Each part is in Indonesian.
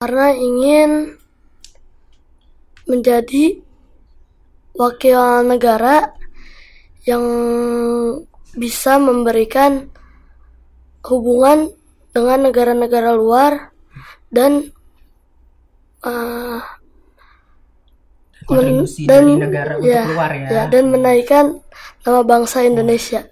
karena ingin menjadi wakil negara yang bisa memberikan hubungan dengan negara-negara luar dan uh, kontribusi dan dari negara untuk ya, keluar ya. ya dan menaikkan nama bangsa Indonesia.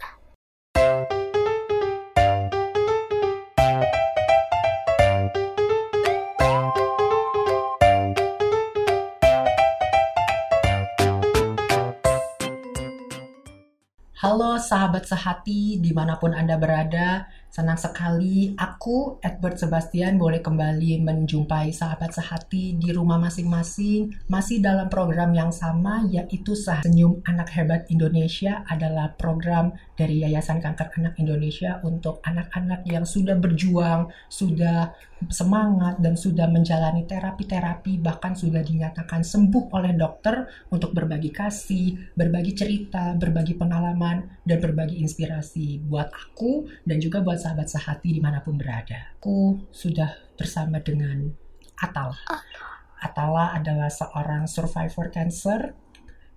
Halo sahabat sehati di mana pun Anda berada, senang sekali. Aku Edward Sebastian boleh kembali menjumpai sahabat sehati di rumah masing-masing. Masih dalam program yang sama yaitu Sah Senyum Anak Hebat Indonesia adalah program dari Yayasan Kanker Anak Indonesia untuk anak-anak yang sudah berjuang, sudah semangat dan sudah menjalani terapi-terapi bahkan sudah dinyatakan sembuh oleh dokter untuk berbagi kasih, berbagi cerita, berbagi pengalaman dan berbagi inspirasi. Buat aku dan juga buat sahabat sehati di mana pun berada. Aku sudah bersama dengan Atala. Atala adalah seorang survivor cancer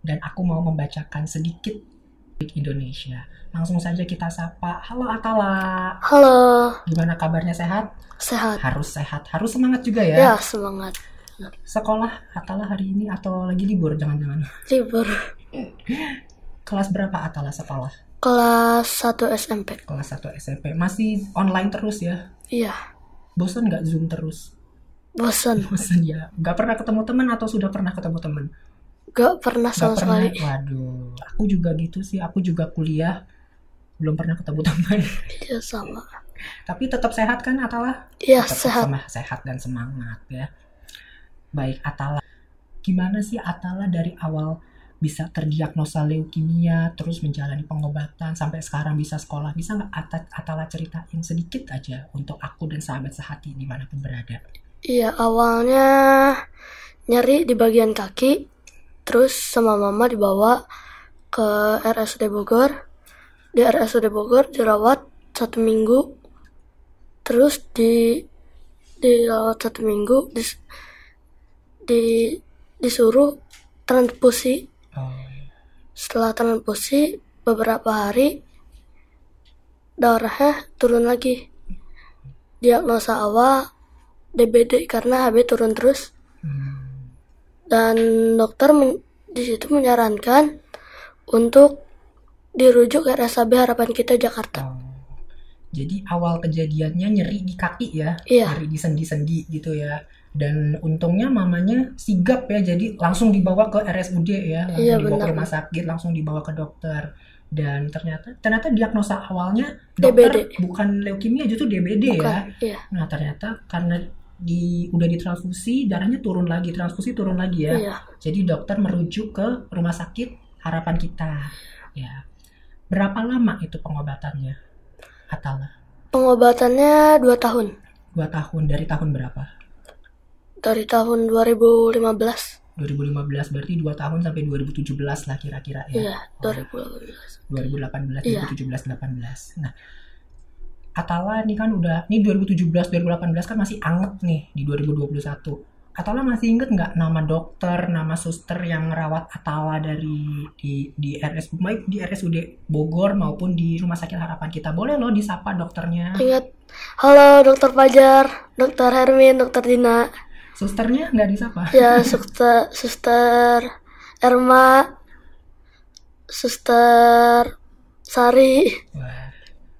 dan aku mau membacakan sedikit Indonesia. Langsung saja kita sapa. Halo Atala. Halo, Gimana kabarnya sehat? sehat. Harus sehat, harus semangat juga ya. Ya, semangat. Sekolah Atala hari ini atau lagi libur jangan-jangan. Libur. Kelas berapa Atala sekolah? Kelas 1 SMP. Kelas 1 SMP. Masih online terus ya? Iya, Bosan nggak Zoom terus? bosan. Bosan ya? Nggak pernah ketemu teman atau sudah pernah ketemu teman? Gak pernah sama pernah. sekali. Waduh, aku juga gitu sih. Aku juga kuliah belum pernah ketemu teman. Iya, sama. Tapi tetap sehat kan Atala? Iya, sehat. sama sehat dan semangat ya. Baik Atala, gimana sih Atala dari awal bisa terdiagnosa leukemia, terus menjalani pengobatan sampai sekarang bisa sekolah? Bisa nggak Ata- Atala ceritain sedikit aja untuk aku dan sahabat sehati di mana pun berada? Iya, awalnya nyeri di bagian kaki. Terus sama mama dibawa ke RSUD Bogor. Di RSUD Bogor dirawat satu minggu. Terus di dirawat satu minggu dis, di disuruh transfusi. Setelah transfusi beberapa hari darahnya turun lagi. Diagnosa awal DBD karena HB turun terus dan dokter men- di situ menyarankan untuk dirujuk ke RSAB Harapan Kita Jakarta. Jadi awal kejadiannya nyeri di kaki ya, Iya. nyeri di sendi-sendi gitu ya. Dan untungnya mamanya sigap ya, jadi langsung dibawa ke RSUD ya, langsung Iya, dibawa ke rumah sakit, langsung dibawa ke dokter. Dan ternyata ternyata diagnosa awalnya dokter DBD. bukan leukemia justru DBD Bukan, ya. iya, Nah ternyata karena di udah ditransfusi darahnya turun lagi, transfusi turun lagi ya. iya. Jadi dokter merujuk ke rumah sakit harapan kita. Ya. Berapa lama itu pengobatannya? Atala? Pengobatannya 2 tahun. Dua tahun dari tahun berapa? Dari tahun 2015. 2015 berarti dua tahun sampai 2017 lah kira-kira ya. Iya, 2015. 2018, Iya. 2017, 18. Nah, Atala ini kan udah, ini 2017, 2018 kan masih anget nih di 2021. Atala masih inget nggak nama dokter, nama suster yang ngerawat Atala dari di di RS baik di RSUD Bogor maupun di Rumah Sakit Harapan kita. Boleh loh disapa dokternya. Ingat. Halo Dokter Fajar, Dokter Hermin, Dokter Dina. Susternya nggak disapa. Ya, suster, suster Erma, suster Sari. Wah,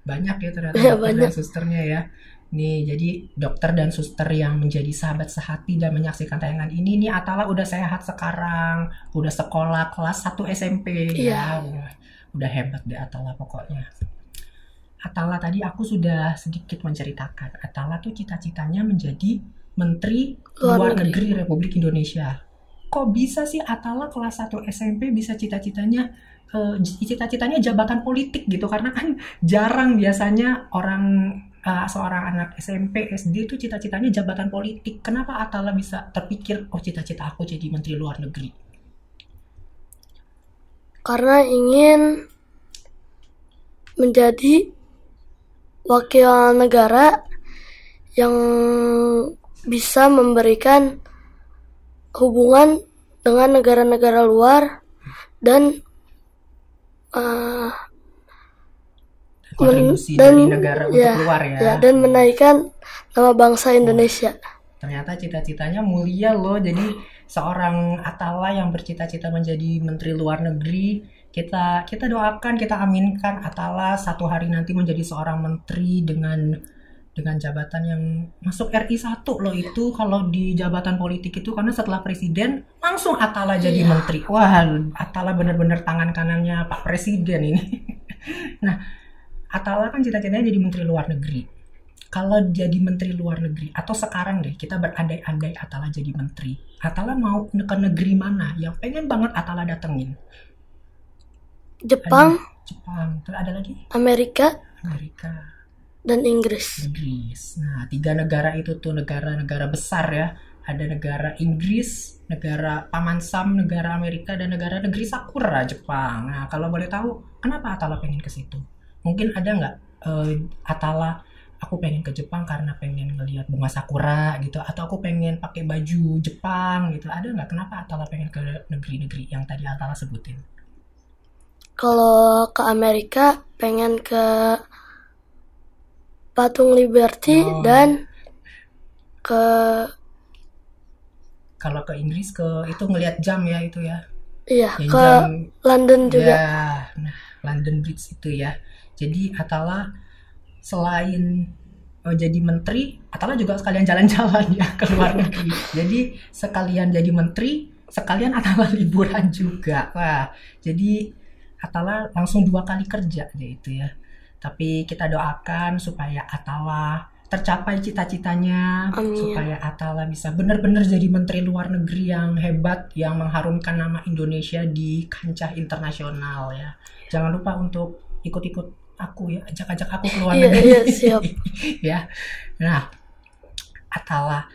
banyak ya ternyata dokter banyak. susternya ya. Nih, jadi dokter dan suster yang menjadi sahabat sehati dan menyaksikan tayangan ini, nih Atala udah sehat sekarang, udah sekolah kelas 1 SMP ya. Iya. Wah, udah hebat deh Atala pokoknya. Atala tadi aku sudah sedikit menceritakan, Atala tuh cita-citanya menjadi Menteri Luar Luar negeri. Negeri Republik Indonesia. Kok bisa sih Atala kelas 1 SMP bisa cita-citanya eh, cita-citanya jabatan politik gitu karena kan jarang biasanya orang eh, seorang anak SMP SD itu cita-citanya jabatan politik. Kenapa Atala bisa terpikir oh cita-cita aku jadi menteri luar negeri? Karena ingin menjadi wakil negara yang bisa memberikan hubungan dengan negara-negara luar dan uh, kontribusi dan dari negara untuk ya, keluar ya. ya dan menaikkan nama bangsa Indonesia. Ternyata cita-citanya mulia loh. Jadi seorang Atala yang bercita-cita menjadi menteri luar negeri, kita kita doakan, kita aminkan Atala satu hari nanti menjadi seorang menteri dengan dengan jabatan yang masuk RI 1 loh itu kalau di jabatan politik itu karena setelah presiden langsung Atala jadi Iya. menteri. Wah, Atala bener-bener tangan kanannya Pak Presiden ini. nah, Atala kan cita-citanya jadi menteri luar negeri. Kalau jadi menteri luar negeri atau sekarang deh kita berandai-andai Atala jadi menteri. Atala mau ke negeri mana yang pengen banget Atala datengin? Jepang, Jepang, terus ada lagi Amerika, Amerika. dan Inggris. Inggris. Nah, tiga negara itu tuh negara-negara besar ya. Ada negara Inggris, negara Paman Sam, negara Amerika, dan negara negeri Sakura, Jepang. Nah, kalau boleh tahu, kenapa Atala pengen ke situ? Mungkin ada nggak eh, Atala, aku pengen ke Jepang karena pengen ngelihat bunga sakura gitu, atau aku pengen pakai baju Jepang gitu. Ada nggak kenapa Atala pengen ke negeri-negeri yang tadi Atala sebutin? Kalau ke Amerika pengen ke Patung Liberty Oh. dan ke Kalau ke Inggris ke itu ngelihat jam ya itu ya. iya Yang ke jam London juga. Ya, nah London Bridge itu ya. Jadi Atala selain eh, jadi menteri, Atala juga sekalian jalan-jalan ya ke luar negeri. jadi sekalian jadi menteri, sekalian Atala liburan juga. Wah, jadi Atala langsung dua kali kerja ya itu ya. Tapi kita doakan supaya Atala tercapai cita-citanya, Amin. supaya Atala bisa benar-benar jadi menteri luar negeri yang hebat, yang mengharumkan nama Indonesia di kancah internasional ya. Jangan lupa untuk ikut-ikut aku ya, ajak-ajak aku ke luar Iya, negeri. iya, siap. ya. Nah, Atala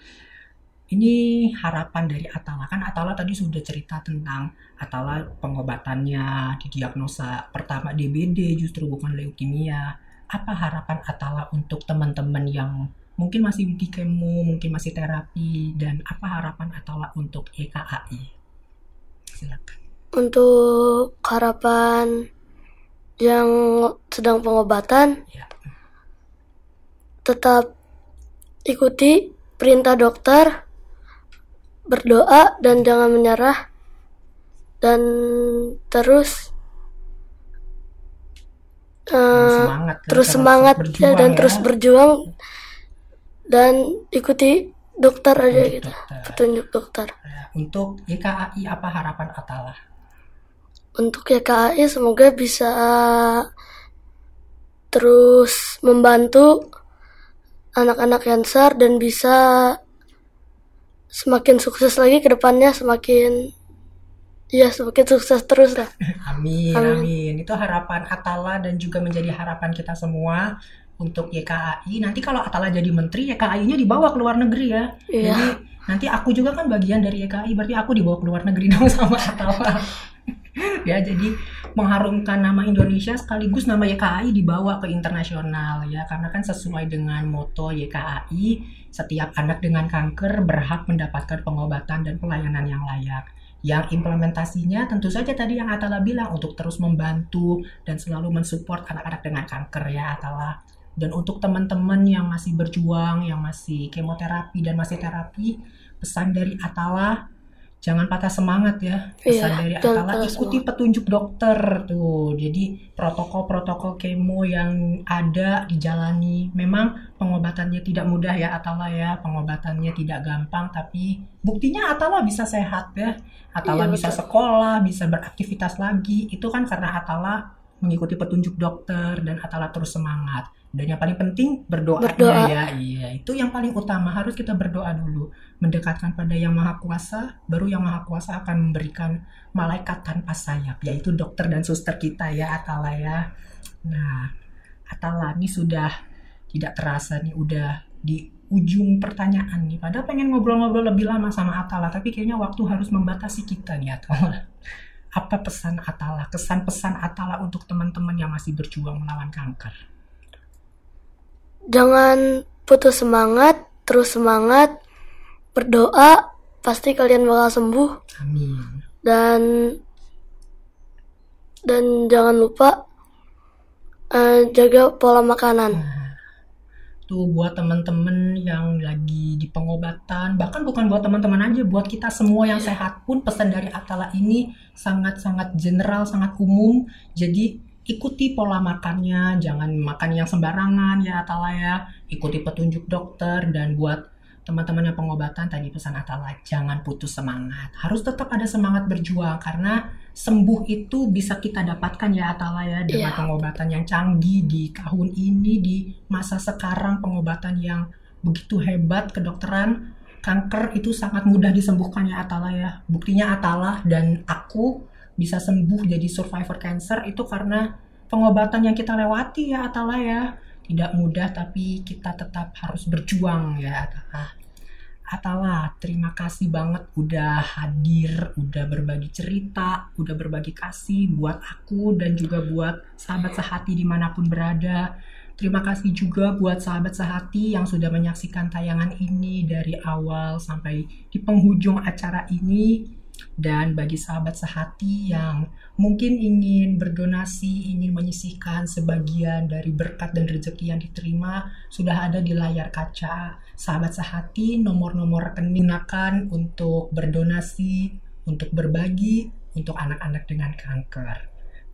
ini harapan dari Atala kan Atala tadi sudah cerita tentang Atala pengobatannya didiagnosa pertama DBD justru bukan leukemia. Apa harapan Atala untuk teman-teman yang mungkin masih di kemo, mungkin masih terapi dan apa harapan Atala untuk E YKAI? Silakan. Untuk harapan yang sedang pengobatan Ya. tetap ikuti perintah dokter, berdoa dan jangan menyerah dan terus eh, semangat terus semangat ya, berjuang dan ya. terus berjuang dan ikuti dokter aja gitu dokter. petunjuk dokter Ya, Untuk YKAI apa harapan Atala? Untuk YKAI semoga bisa terus membantu anak-anak cancer dan bisa semakin sukses lagi ke depannya semakin ya semakin sukses terus lah Amin, Amin. amin. Itu harapan Atala dan juga menjadi harapan kita semua untuk YKAI. Nanti kalau Atala jadi menteri, YKAI-nya dibawa ke luar negeri ya. Iya. Jadi nanti aku juga kan bagian dari YKAI, berarti aku dibawa ke luar negeri dong sama Atala. Ya, jadi mengharumkan nama Indonesia sekaligus nama YKAI dibawa ke internasional ya, karena kan sesuai dengan moto YKAI, setiap anak dengan kanker berhak mendapatkan pengobatan dan pelayanan yang layak. Yang implementasinya tentu saja tadi yang Atala bilang untuk terus membantu dan selalu mensupport anak-anak dengan kanker ya Atala. Dan untuk teman-teman yang masih berjuang, yang masih kemoterapi dan masih terapi, pesan dari Atala jangan patah semangat ya. Pesan Iya, dari Atala ikuti petunjuk dokter tuh. Jadi protokol-protokol kemo yang ada dijalani. Memang pengobatannya tidak mudah ya Atala ya. Pengobatannya tidak gampang tapi buktinya Atala bisa sehat ya. Atala Iya, bisa betul. sekolah, bisa beraktivitas lagi. Itu kan karena Atala mengikuti petunjuk dokter dan Atala terus semangat. Dan yang paling penting berdoanya Berdoa. ya. Iya, itu yang paling utama harus kita berdoa dulu, mendekatkan pada Yang Maha Kuasa, baru Yang Maha Kuasa akan memberikan malaikat tanpa sayap, yaitu dokter dan suster kita ya Atala ya. Nah, Atala ini sudah tidak terasa nih udah di ujung pertanyaan nih. Padahal pengen ngobrol-ngobrol lebih lama sama Atala, tapi kayaknya waktu harus membatasi kita nih Atala. Apa pesan Atala, kesan pesan Atala untuk teman-teman yang masih berjuang melawan kanker? jangan putus semangat terus semangat berdoa pasti kalian bakal sembuh Amin. dan dan jangan lupa eh, jaga pola makanan. Tuh buat teman-teman yang lagi di pengobatan, bahkan bukan buat teman-teman aja, buat kita semua yang sehat pun pesan dari Atala ini sangat-sangat general, sangat umum. Jadi ikuti pola makannya, jangan makan yang sembarangan ya Atala ya. Ikuti petunjuk dokter dan buat teman-teman yang pengobatan tadi pesan Atala jangan putus semangat. Harus tetap ada semangat berjuang karena sembuh itu bisa kita dapatkan ya Atala ya dengan Iya. pengobatan yang canggih di tahun ini di masa sekarang pengobatan yang begitu hebat kedokteran kanker itu sangat mudah disembuhkan ya Atala ya. Buktinya Atala dan aku bisa sembuh jadi survivor cancer itu karena pengobatan yang kita lewati ya Atala ya. Tidak mudah tapi kita tetap harus berjuang ya Atala. Atala, terima kasih banget udah hadir, udah berbagi cerita, udah berbagi kasih buat aku dan juga buat sahabat sehati di mana pun berada. Terima kasih juga buat sahabat sehati yang sudah menyaksikan tayangan ini dari awal sampai di penghujung acara ini. Dan bagi sahabat sehati yang mungkin ingin berdonasi, ingin menyisihkan sebagian dari berkat dan rezeki yang diterima, sudah ada di layar kaca. Sahabat sehati, nomor-nomor rekening gunakan untuk berdonasi, untuk berbagi, untuk anak-anak dengan kanker.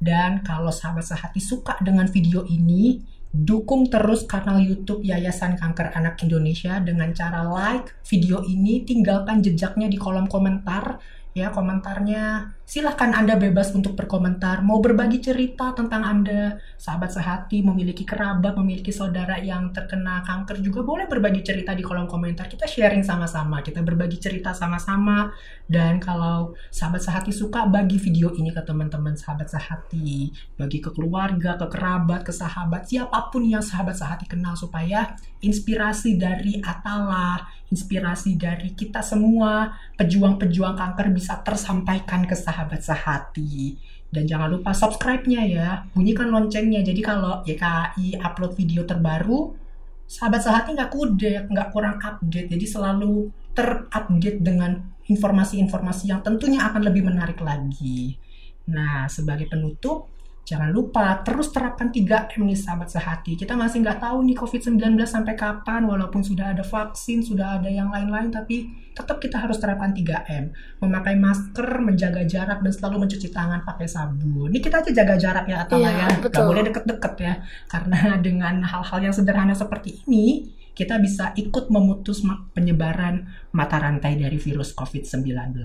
Dan kalau sahabat sehati suka dengan video ini, dukung terus kanal YouTube Yayasan Kanker Anak Indonesia dengan cara like video ini, tinggalkan jejaknya di kolom komentar ya komentarnya. Silahkan anda bebas untuk berkomentar. Mau berbagi cerita tentang anda sahabat sehati memiliki kerabat memiliki saudara yang terkena kanker juga boleh berbagi cerita di kolom komentar. Kita sharing sama-sama kita berbagi cerita sama-sama. Dan kalau sahabat sehati suka bagi video ini ke teman-teman sahabat sehati. Bagi ke keluarga ke kerabat ke sahabat siapa pun yang sahabat sehati kenal supaya inspirasi dari Atala inspirasi dari kita semua pejuang-pejuang kanker bisa tersampaikan ke sahabat sehati. Dan jangan lupa subscribe-nya ya, bunyikan loncengnya. Jadi kalau YKI upload video terbaru, sahabat sehati nggak kudek, nggak kurang update. Jadi selalu terupdate dengan informasi-informasi yang tentunya akan lebih menarik lagi. Nah, sebagai penutup, Jangan lupa terus terapkan 3M nih sahabat sehati. Kita masih nggak tahu nih COVID-19 sampai kapan, walaupun sudah ada vaksin, sudah ada yang lain-lain, tapi tetap kita harus terapkan 3M. Memakai masker, menjaga jarak, dan selalu mencuci tangan pakai sabun. Ini kita aja jaga jarak ya, Atala Iya, ya. Nggak boleh deket-deket ya. Karena dengan hal-hal yang sederhana seperti ini, kita bisa ikut memutus penyebaran mata rantai dari virus COVID-19.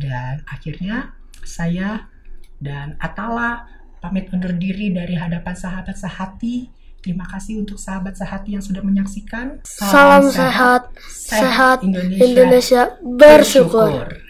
Dan akhirnya saya dan Atala pamit undur diri dari hadapan sahabat sehati. Terima kasih untuk sahabat sehati yang sudah menyaksikan. Salam sehat, sehat Indonesia bersyukur.